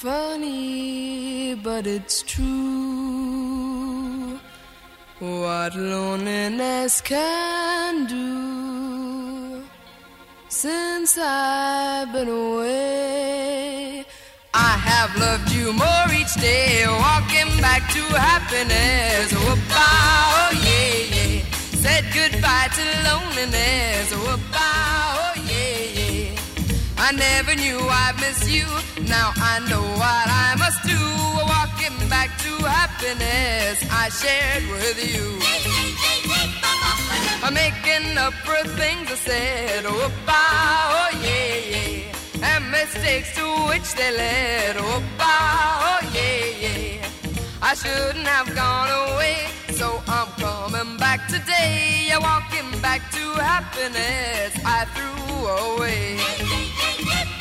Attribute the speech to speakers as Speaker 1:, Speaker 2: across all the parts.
Speaker 1: Funny, but it's true. What loneliness can do. Since I've been away, I have loved you more each day, walking back to happiness. Oh, oh yeah, yeah. Said goodbye to loneliness. Yeah. I never knew I'd miss you. Now I know what I must do. Walking back to happiness I shared with you. I'm making up for things I said. Oh, oh yeah, yeah and mistakes to which they led. Oh, oh, yeah, yeah. I shouldn't have gone away, so I'm coming back today. Yeah, walking back to happiness I threw away. Walking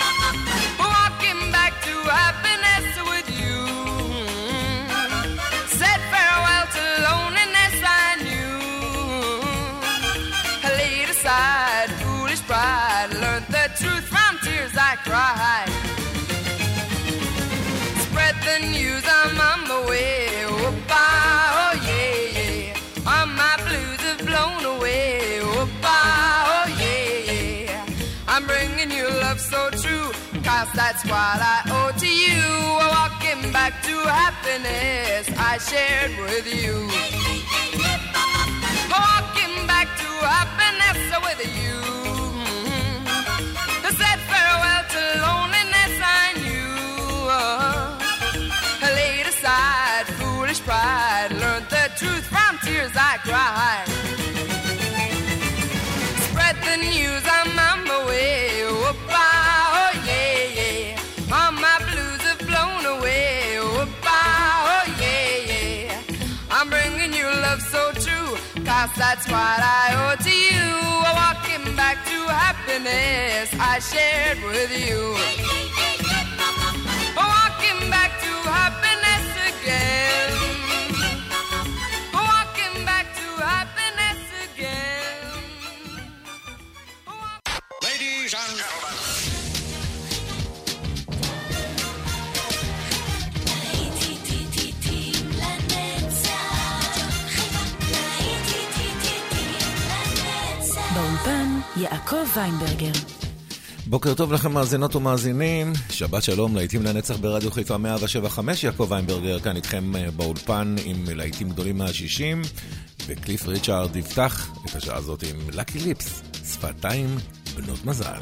Speaker 1: true, that's what I owe to you. Walking back to happiness I shared with you. Walking back to happiness with you. I said farewell to loneliness I knew. I laid aside foolish pride, learned the truth from tears I cried. Spread the news, true, that's what I owe to you. Walking back to happiness I shared with you. Walking back to happiness again.
Speaker 2: יעקב ויינברגר.
Speaker 3: בוקר טוב לכם מאזינות ומאזינים, שבת שלום, להיטים לנצח ברדיו חיפה 175, יעקב ויינברגר כאן איתכם אה, באולפן עם להיטים גדולים מהשישים, וקליף ריצ'ארד יפתח את השעה הזאת עם לקי ליפס, שפתיים בנות מזל.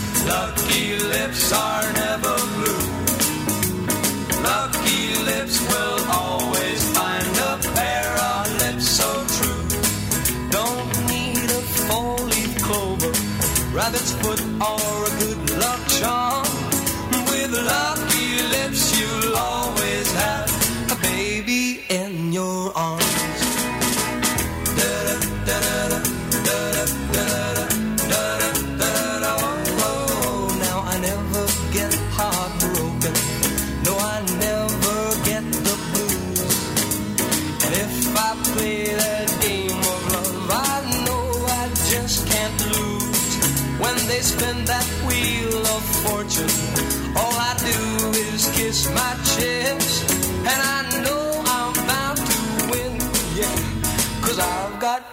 Speaker 4: Lucky lips are never blue. Lucky lips will always find a pair of lips so true. Don't need a four-leaf clover, rabbit's foot, or a good luck charm. With lucky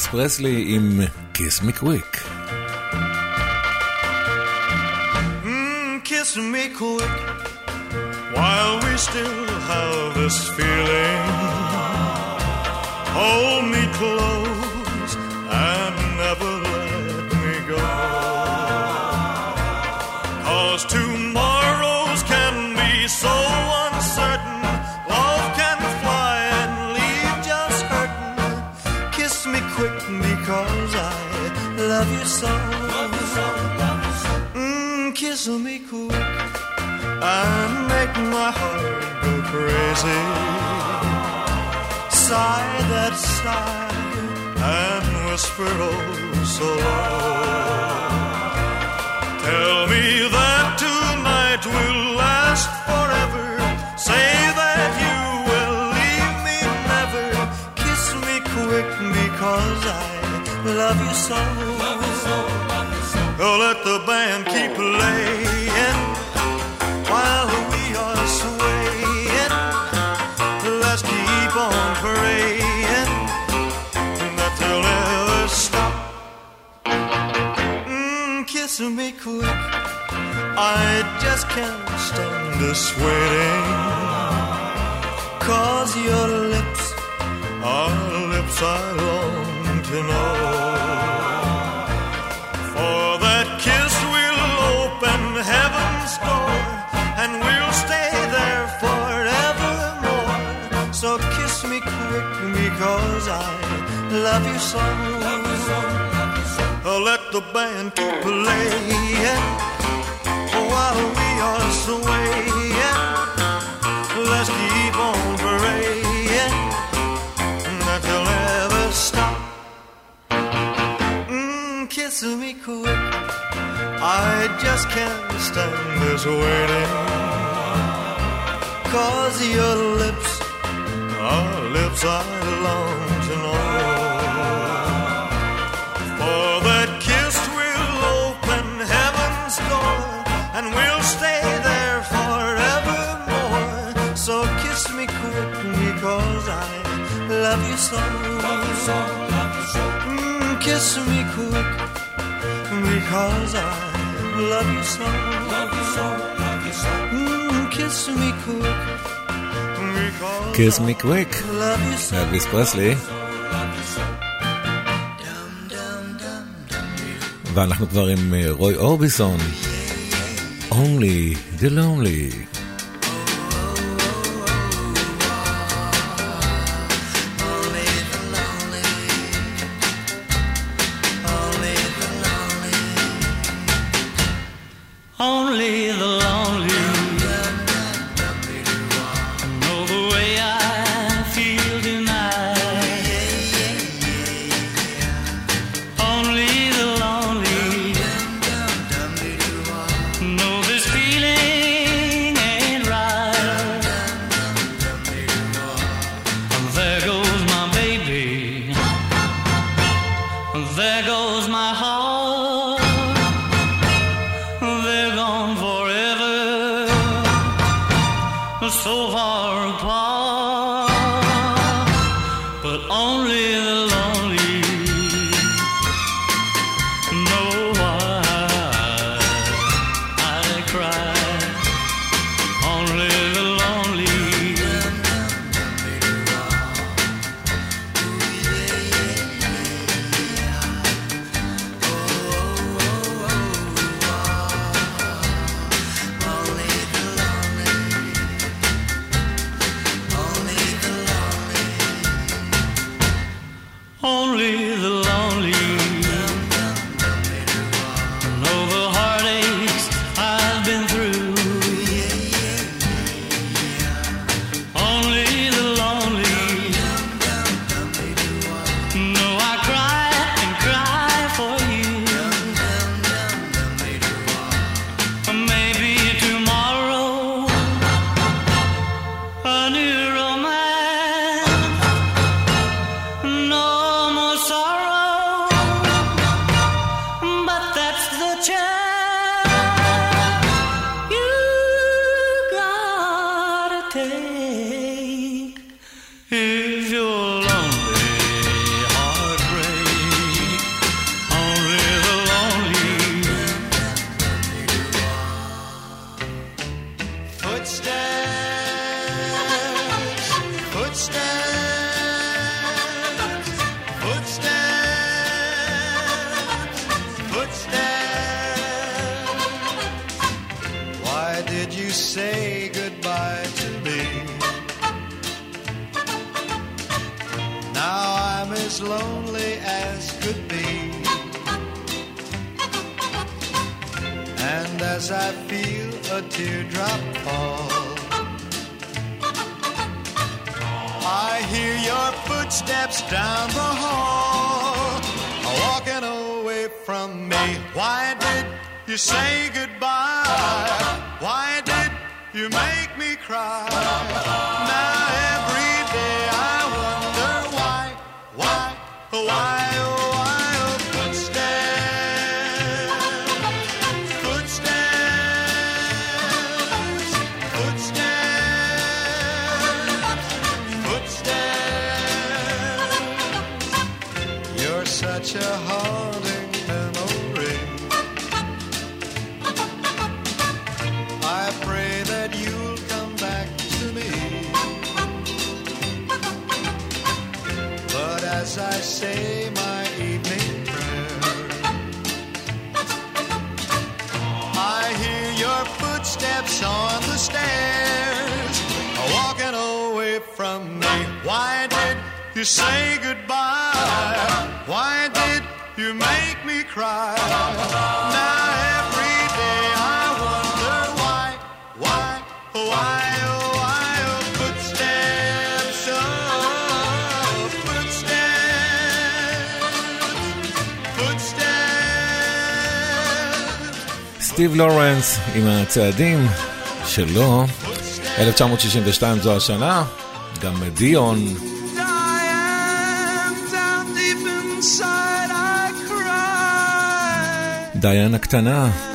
Speaker 5: ואלוויס פרסלי עם Kiss Me Quick.
Speaker 6: Mm, kiss me quick while we still have this feeling. Hold Kiss me quick and make my heart go crazy. Sigh that sigh and whisper oh so low. Tell me that tonight will last forever. Say that you will leave me never. Kiss me quick because I love you so. Oh, let the band keep playing while we are swaying. Let's keep on praying that they'll never stop. Mm, kiss me quick. I just can't stand this waiting. Cause your lips are lips I long to know. Me quick because I love you so. Oh, let the band keep playing while we are swaying. Let's keep on praying that they'll never stop. Mm, kiss me quick. I just can't stand this waiting. Cause your lips are lips I long to know. For that kiss will open heaven's door and we'll stay there forevermore. So kiss me quick because I love you so. Mm, kiss me quick because I love you so. Mm, kiss me quick because
Speaker 5: Kiss Me Quick,
Speaker 6: Love you so.
Speaker 5: אלוויס פרסלי. ואנחנו כבר עם אה, רוי אורביסון. Only the Lonely.
Speaker 7: סטיב לורנס עם הצעדים שלו. 1962 זו השנה, גם דיון. דיין הקטנה.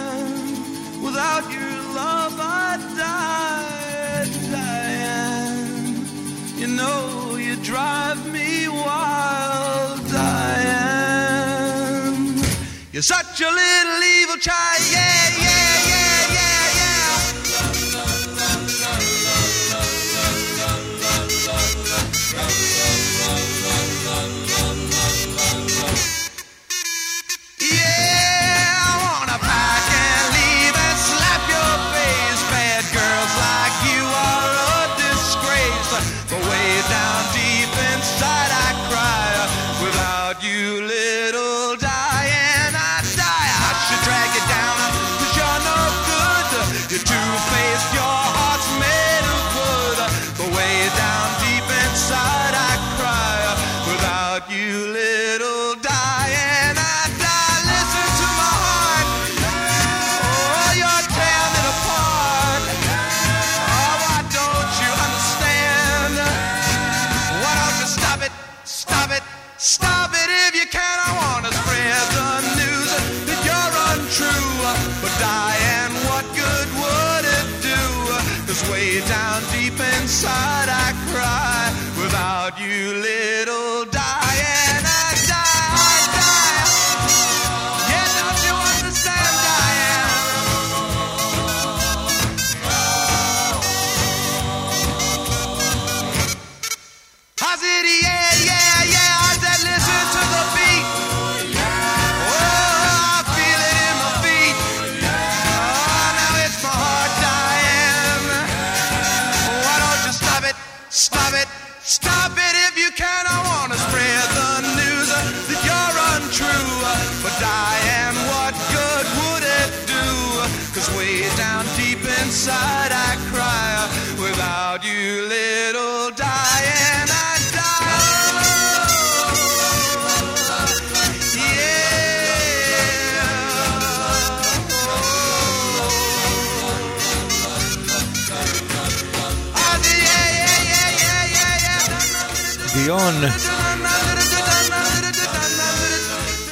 Speaker 7: ציון.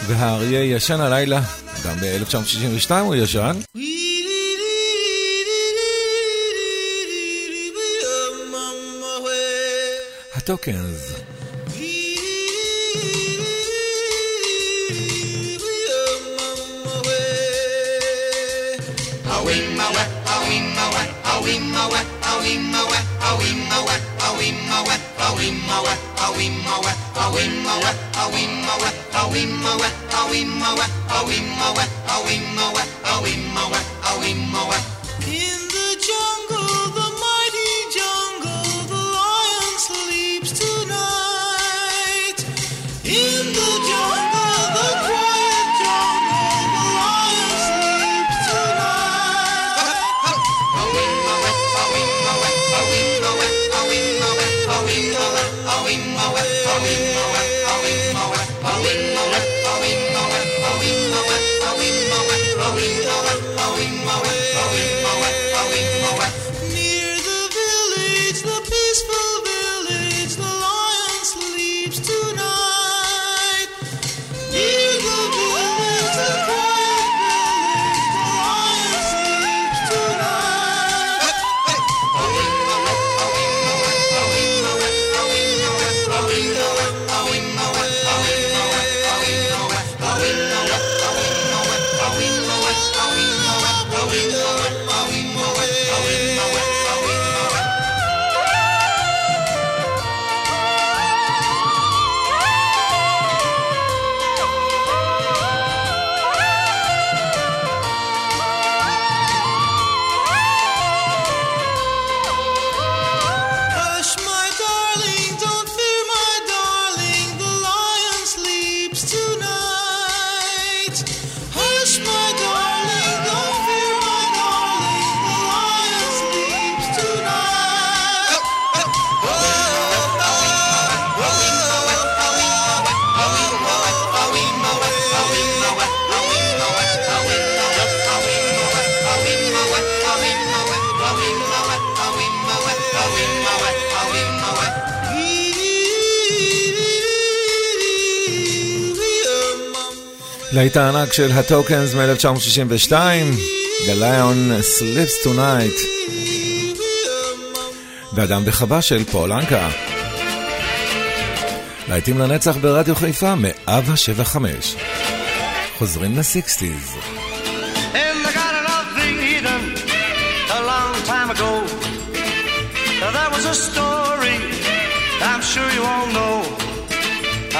Speaker 7: והאריה ישן הלילה, גם ב-1962 הוא ישן.
Speaker 3: הטוקנס.
Speaker 7: Awim away, awim away, awim away, awim away, awim away, awim away. In
Speaker 3: להיט הענק של הטוקנס מ-1962, The Lion Sleeps Tonight, ואדם בחווה של פול אנקה. להיטים לנצח ברדיו חיפה, 175. חוזרים לסיקסטיז.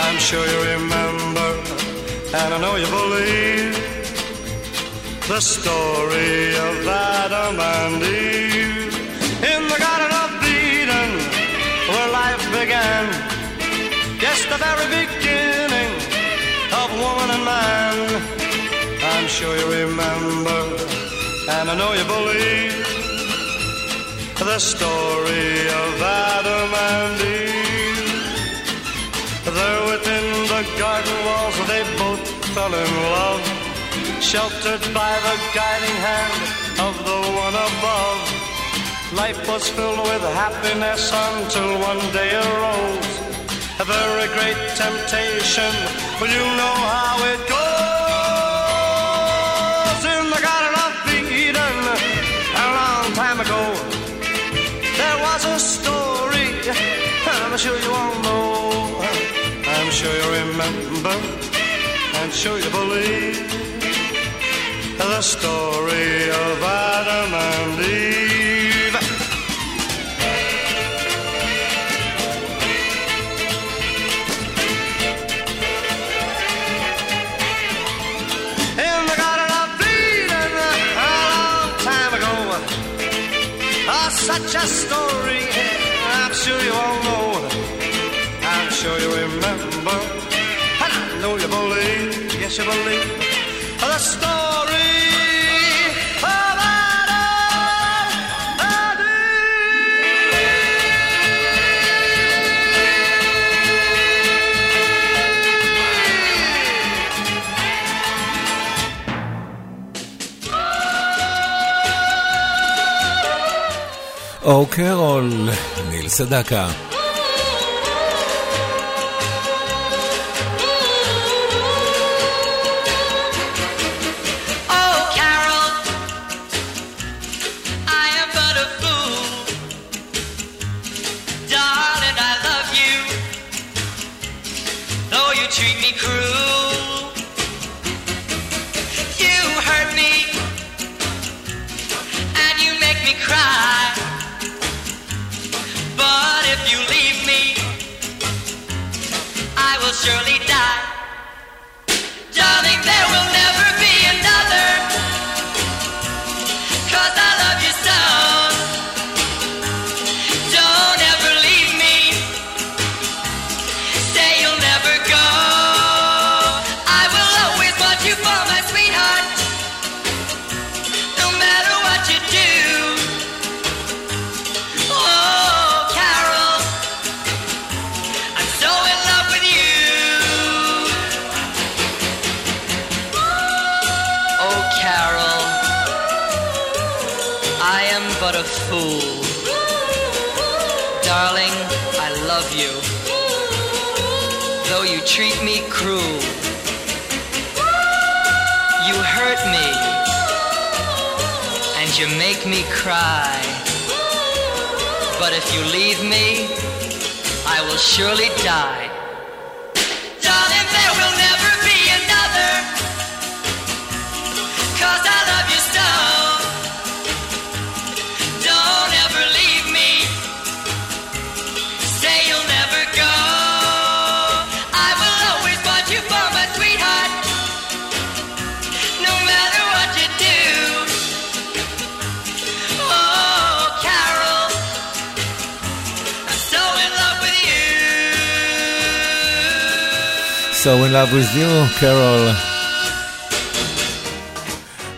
Speaker 8: I'm sure you remember, and I know you believe the story of Adam and Eve. In the Garden of Eden, where life began, yes, the very beginning of woman and man. I'm sure you remember, and I know you believe the story of Adam and Eve. Garden walls, they both fell in love, sheltered by the guiding hand of the one above. Life was filled with happiness until one day arose a very great temptation. You know how it goes in the Garden of Eden a long time ago. There was a story, I'm sure you all know. I'm sure you remember, and sure you believe the story of Adam and Eve. In the Garden of Eden a long time ago. Oh, such a story, I'm sure you all know. I'm sure you remember, know you believe, yes you believe, the story of Adam and
Speaker 3: או קרול, ניל סדקה.
Speaker 9: I
Speaker 10: will surely die. So in love with you,
Speaker 7: קרול.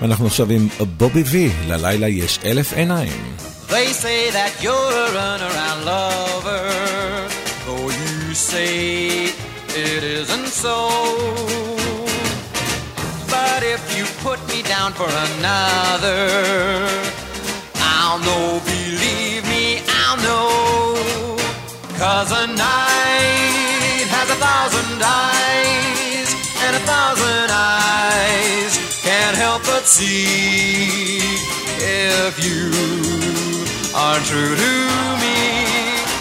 Speaker 7: ואנחנו עכשיו עם בובי וי, ללילה יש אלף עיניים.
Speaker 10: They say that you're a runaround lover, though you say it isn't so. But if you put me down for another, I'll know, believe me, I'll know. Cause a night has a thousand eyes, and a thousand eyes can't help but see if you are true to me.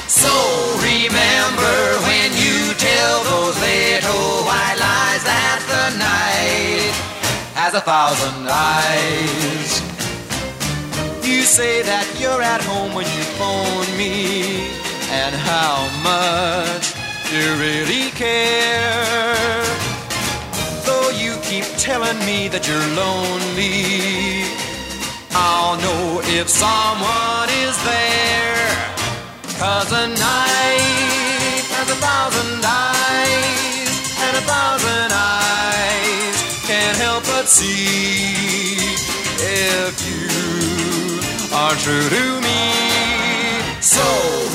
Speaker 10: So remember when you tell those little white lies that the night has a thousand eyes. You say that you're at home when you phone me, and how much you really care. Though you keep telling me that you're lonely, I'll know if someone is there. Cause a night has a thousand eyes, and a thousand eyes can't help but see if you are true to me. So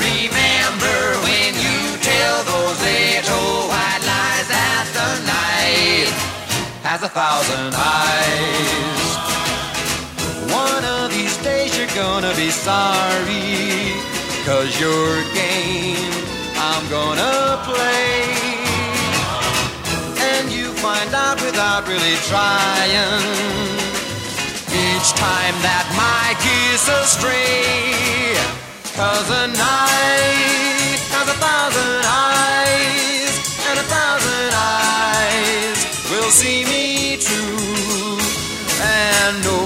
Speaker 10: has a thousand eyes. One of these days you're gonna be sorry, cause your game I'm gonna play. And you find out without really trying. Each time that my kiss astray, cause a night has a thousand eyes, see me true. And no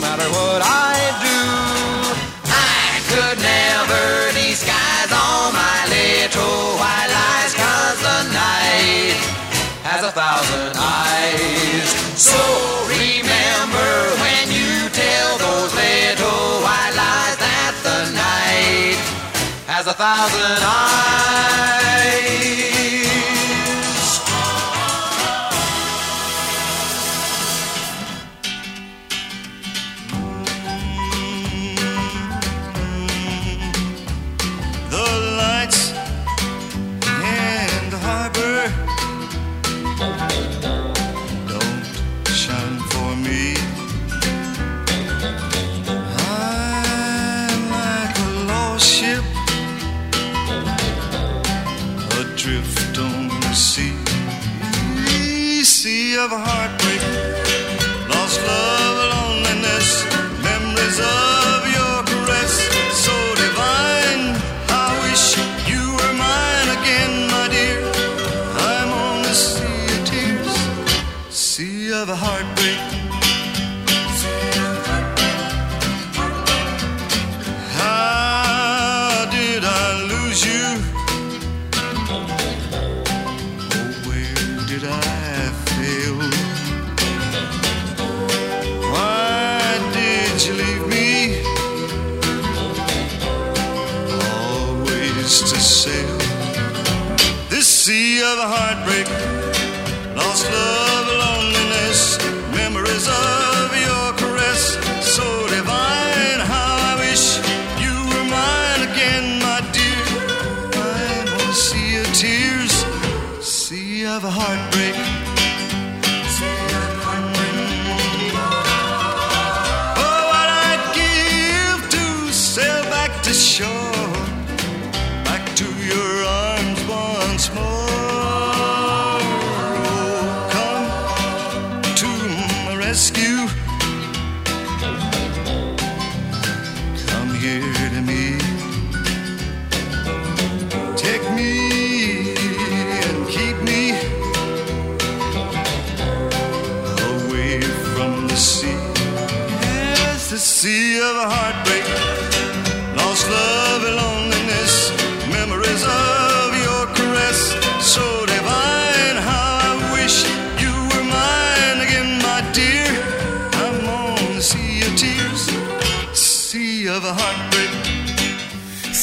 Speaker 10: matter what I do, I could never disguise all my little white lies, cause the night has a thousand eyes. So remember when you tell those little white lies that the night has a thousand eyes.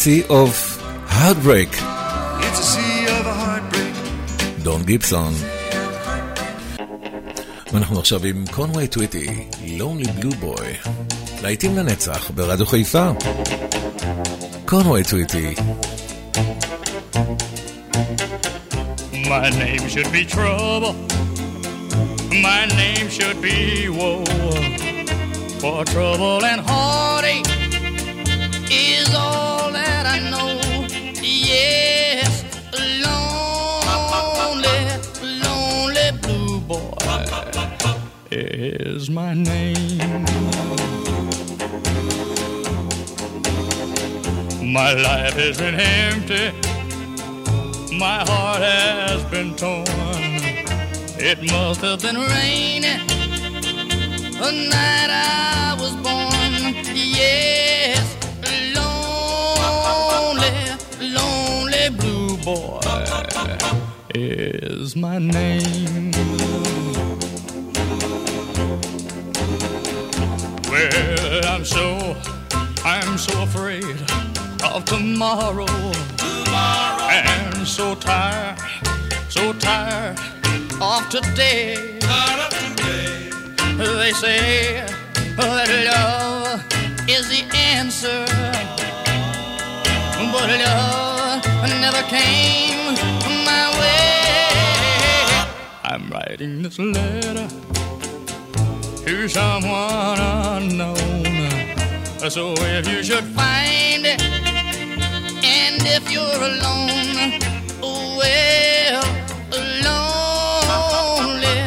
Speaker 8: Sea of Heartbreak, It's a sea of heartbreak.
Speaker 3: דון גיבסון. ואנחנו עכשיו עם קונווי טוויטי, Lonely Blue Boy. להיטים לנצח ברדיו חיפה. קונווי טוויטי.
Speaker 11: My name should be trouble. My name should be woe. For trouble and heartache Is my name. My life has been empty. My heart has been torn. It must have been raining the night I was born. Yes, lonely, lonely blue boy is my name. Well, I'm so, I'm so afraid of tomorrow. Tomorrow. And so tired, so tired of today. of today. They say that love is the answer. Oh. But love never came my way. I'm writing this letter to someone unknown. So if you should find it, and if you're alone, well, lonely,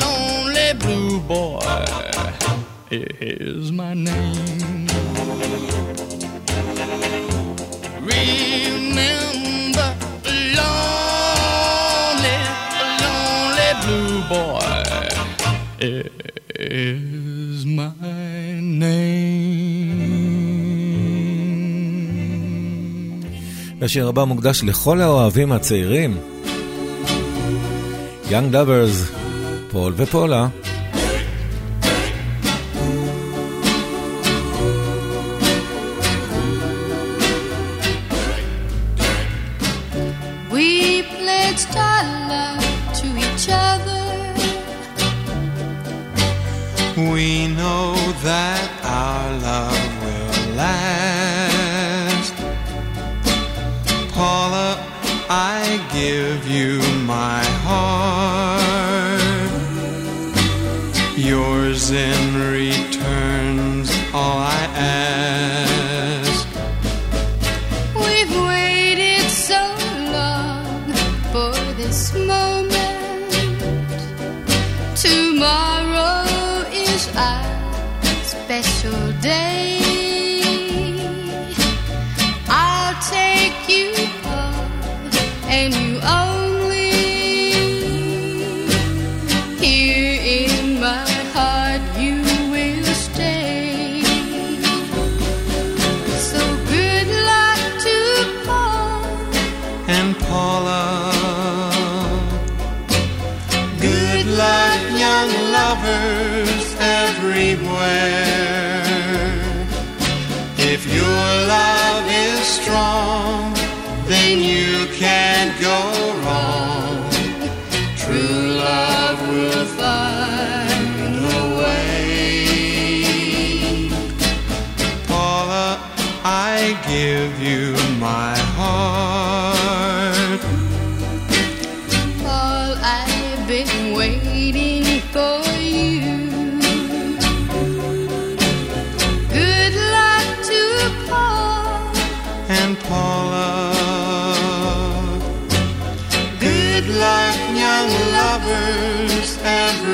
Speaker 11: lonely blue boy is my name. Remember, lonely, lonely blue boy is my name.
Speaker 3: השיר הבא מוקדש לכל האוהבים הצעירים. Young Lovers, פול ופולה.
Speaker 12: That our love will last. Paula, I give you my heart. Yours in return's all I ask.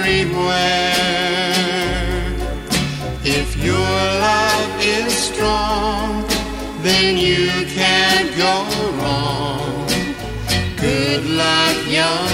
Speaker 12: Everywhere. If your love is strong, then you can't go wrong.
Speaker 6: Good luck,
Speaker 12: young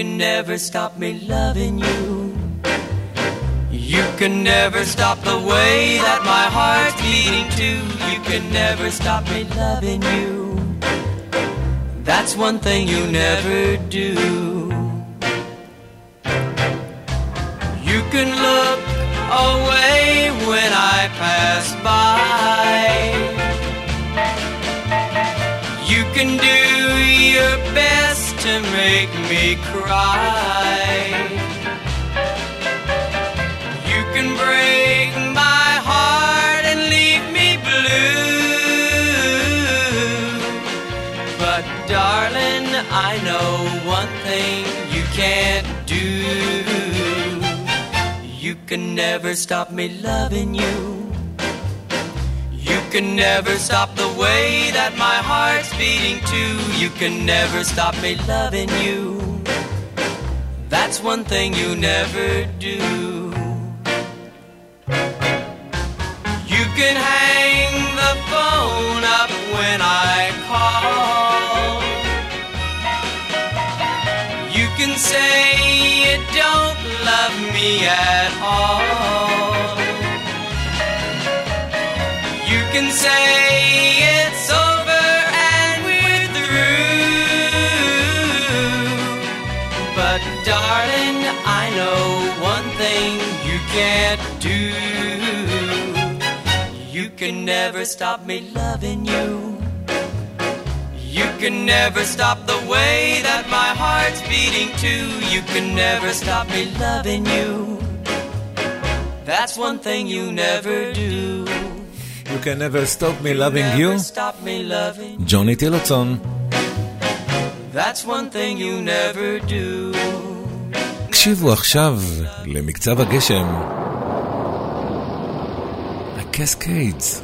Speaker 13: can never stop me loving you. You can never stop the way that my heart's beating too. You can never stop me loving you. That's one thing you never do. You can look away when I pass by. You can do your best to make me cry. You can break my heart and leave me blue. But darling, I know one thing you can't do. You can never stop me loving you. You can never stop the way that my heart's beating too. You can never stop me loving you. That's one thing you never do. You can hang the phone up when I call. You can say you don't love me at all. You can say it's over can't do. You can never stop me loving you. You can never stop the way that my heart's beating too. You can never stop me loving you. That's one thing you never do.
Speaker 14: You can never stop me loving you.
Speaker 13: Never stop me loving.
Speaker 14: ג'וני טילוצון.
Speaker 13: That's one thing you never do.
Speaker 14: הקשיבו עכשיו למקצב הגשם. הקסקיידס.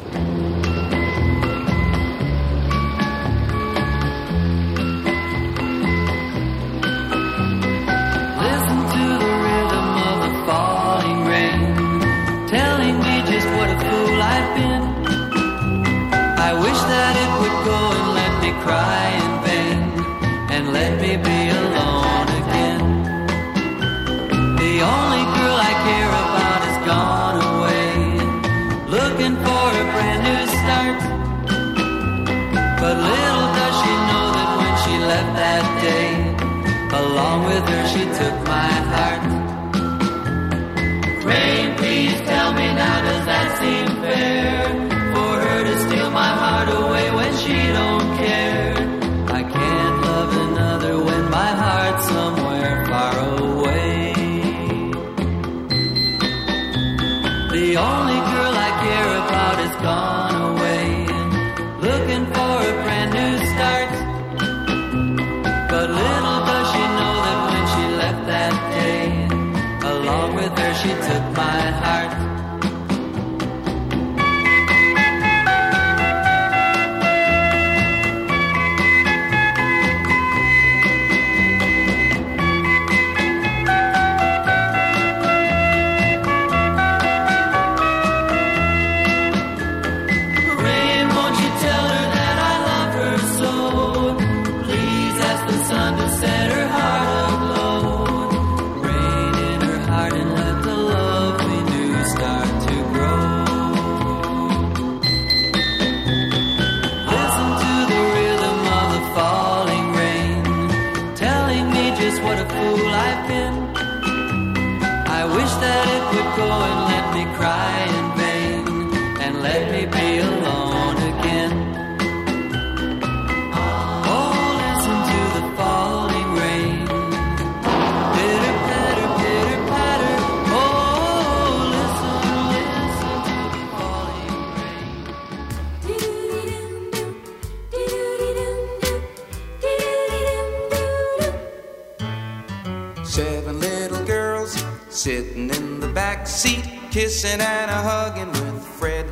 Speaker 7: Kissing and a hugging with Fred.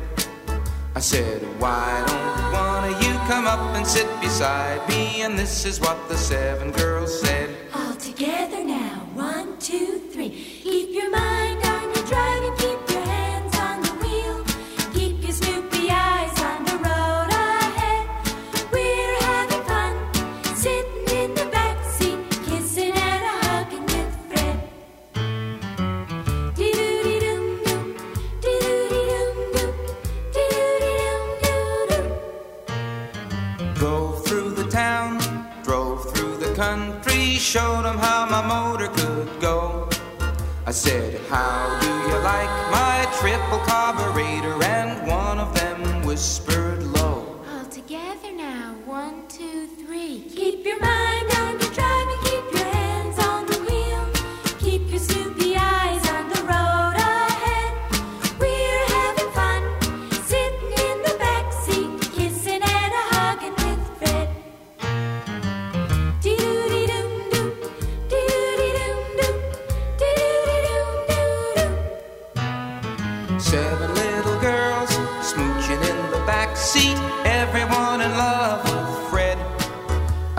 Speaker 7: I said, Why don't one of you come up and sit beside me? And this is what the seven girls said.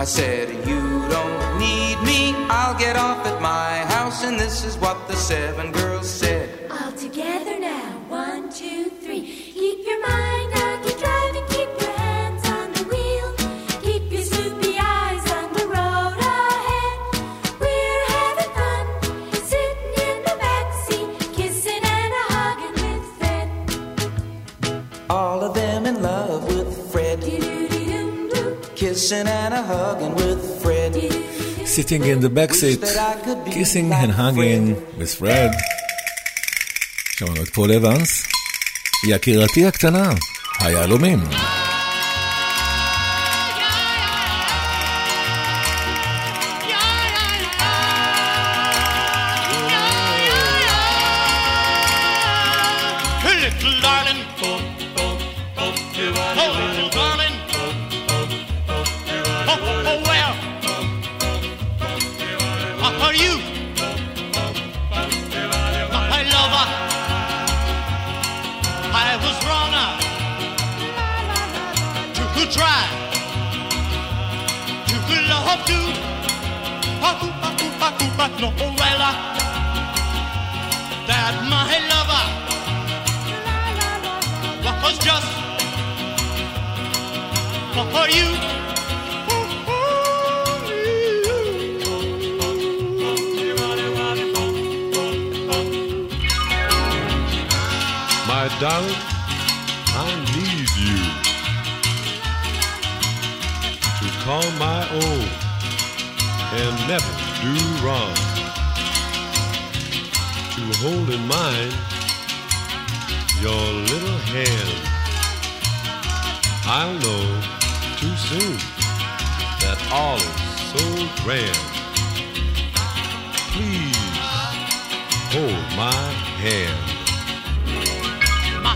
Speaker 7: Said, You don't need me, I'll get off at my house, and this is what the seven girls said.
Speaker 15: All together kissing and a hugging with Fred.
Speaker 16: Sitting in the backseat, kissing and hugging with Fred. שמענו את פול אבנס, יקירתי הקטנה, היהלומים.
Speaker 17: You to
Speaker 18: call my own and never do wrong. To hold in mind your little hand. I'll know too soon that all is so grand. Please hold my hand.
Speaker 17: My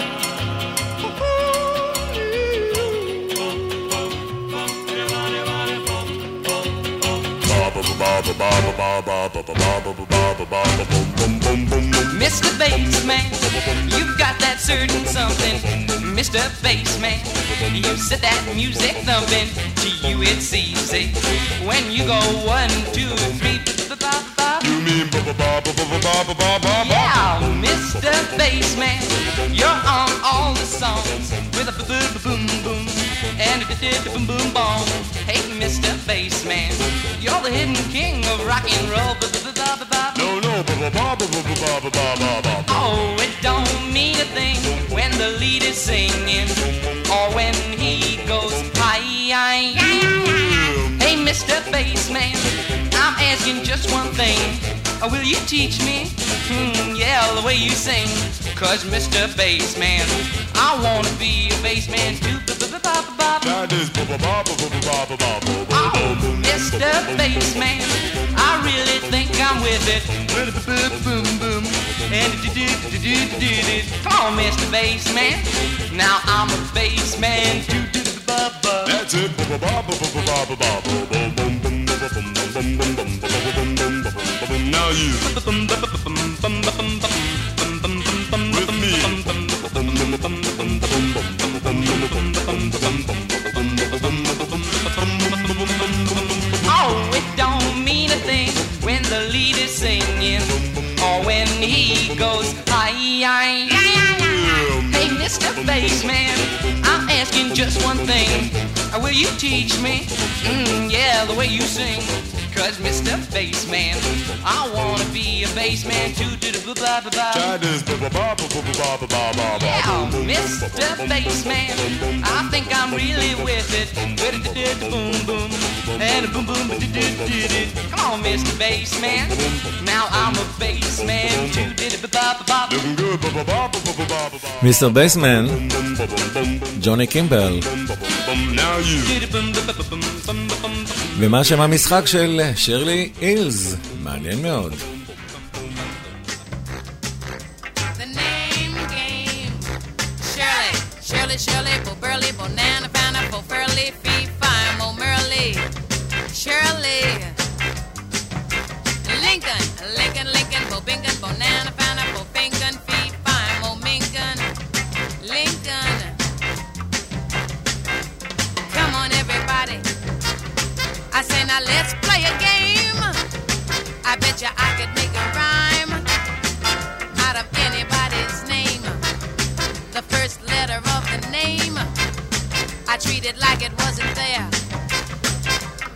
Speaker 13: Mr. Bassman, you've got that certain something. Mr. Bassman, you set that music thumping. To you it's easy when you go one, two, three. Yeah, Mr. Bassman, you're on all the songs with a boom boom boom and a boom boom boom. Hey, Mr. Bassman, you're the hidden king of rock and roll.
Speaker 18: No, no,
Speaker 13: oh, it don't mean a thing when the lead is singing or when he goes hi. Hey, Mr. Bassman asking just one thing. Will you teach me? Hmm, yeah, the way you sing. Cause Mr. Bassman, I wanna be a bassman too. Oh, Mr. Bassman, I really think I'm with it. Boom, boom, And. Come on, Mr. Bassman. Now I'm a bassman.
Speaker 17: That's it. Boom boom boom. Now you with me.
Speaker 13: Oh, it don't mean a thing when the lead is singing or when he goes aye aye. Hey, Mr. Bassman asking just one thing. Uh, Will you teach me? Mm, yeah, the way you sing. Cause Mr. Bassman, I wanna be a bassman too. Do the
Speaker 17: ba ba ba ba.
Speaker 13: Yeah, Mr. Bassman, I think I'm really with it. Boom boom, and boom boom. Come on, Mr. Bassman, now I'm a bassman too. Did it ba ba ba
Speaker 6: Mr. Bassman, Johnny Cymbal.
Speaker 17: Now you.
Speaker 6: ומה שם המשחק של שרלי אילס? מעניין מאוד.
Speaker 19: Shirley, for Burley, for Nana, Fanna, for Furley, Fee, Fine, Mo Merrily, Shirley, Lincoln, Lincoln, Lincoln, for Binkin, for Nana, Fanna, for Finkin, Fee, Fine, Mo Minkin, Lincoln. Now let's play a game. I bet you I could make a rhyme out of anybody's name. The first letter of the name, I treat it like it wasn't there.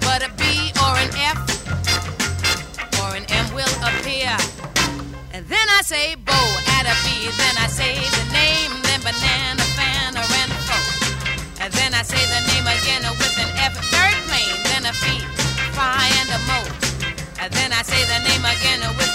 Speaker 19: But a B or an F or an M will appear. And then I say Bo at a B, then I say the name, then banana, fan, or and. And then I say the name again say the name again with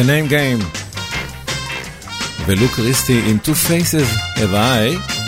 Speaker 19: The Name
Speaker 6: Game. We look Christie עם Two Faces have I.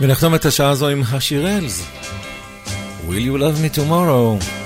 Speaker 3: ונחתום את השעה הזו עם השירלס.
Speaker 14: Will you love me tomorrow?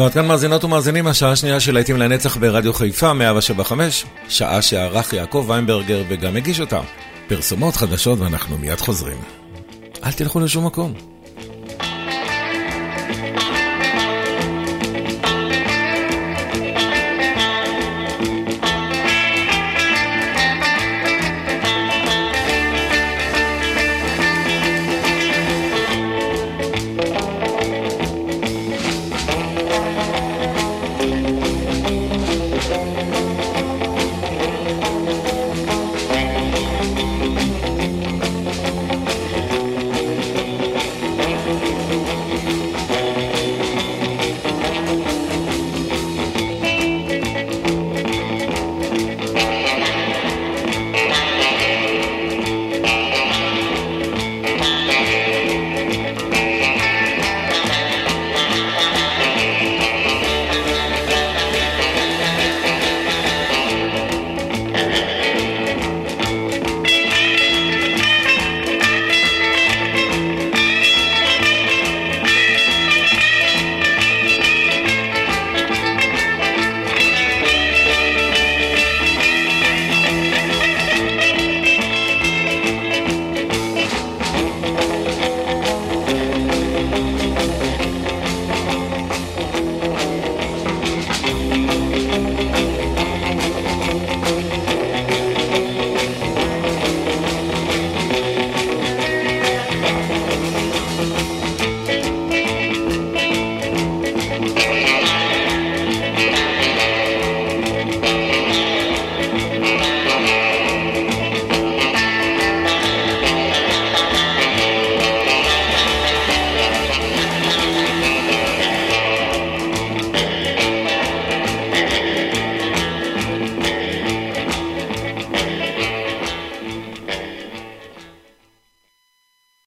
Speaker 3: ועד כאן מאזינות ומאזינים, השעה השנייה של להיטים לנצח ברדיו חיפה, 175, שעה שערך יעקב ויינברגר וגם הגיש אותה. פרסומות חדשות ואנחנו מיד חוזרים. אל תלכו לשום מקום.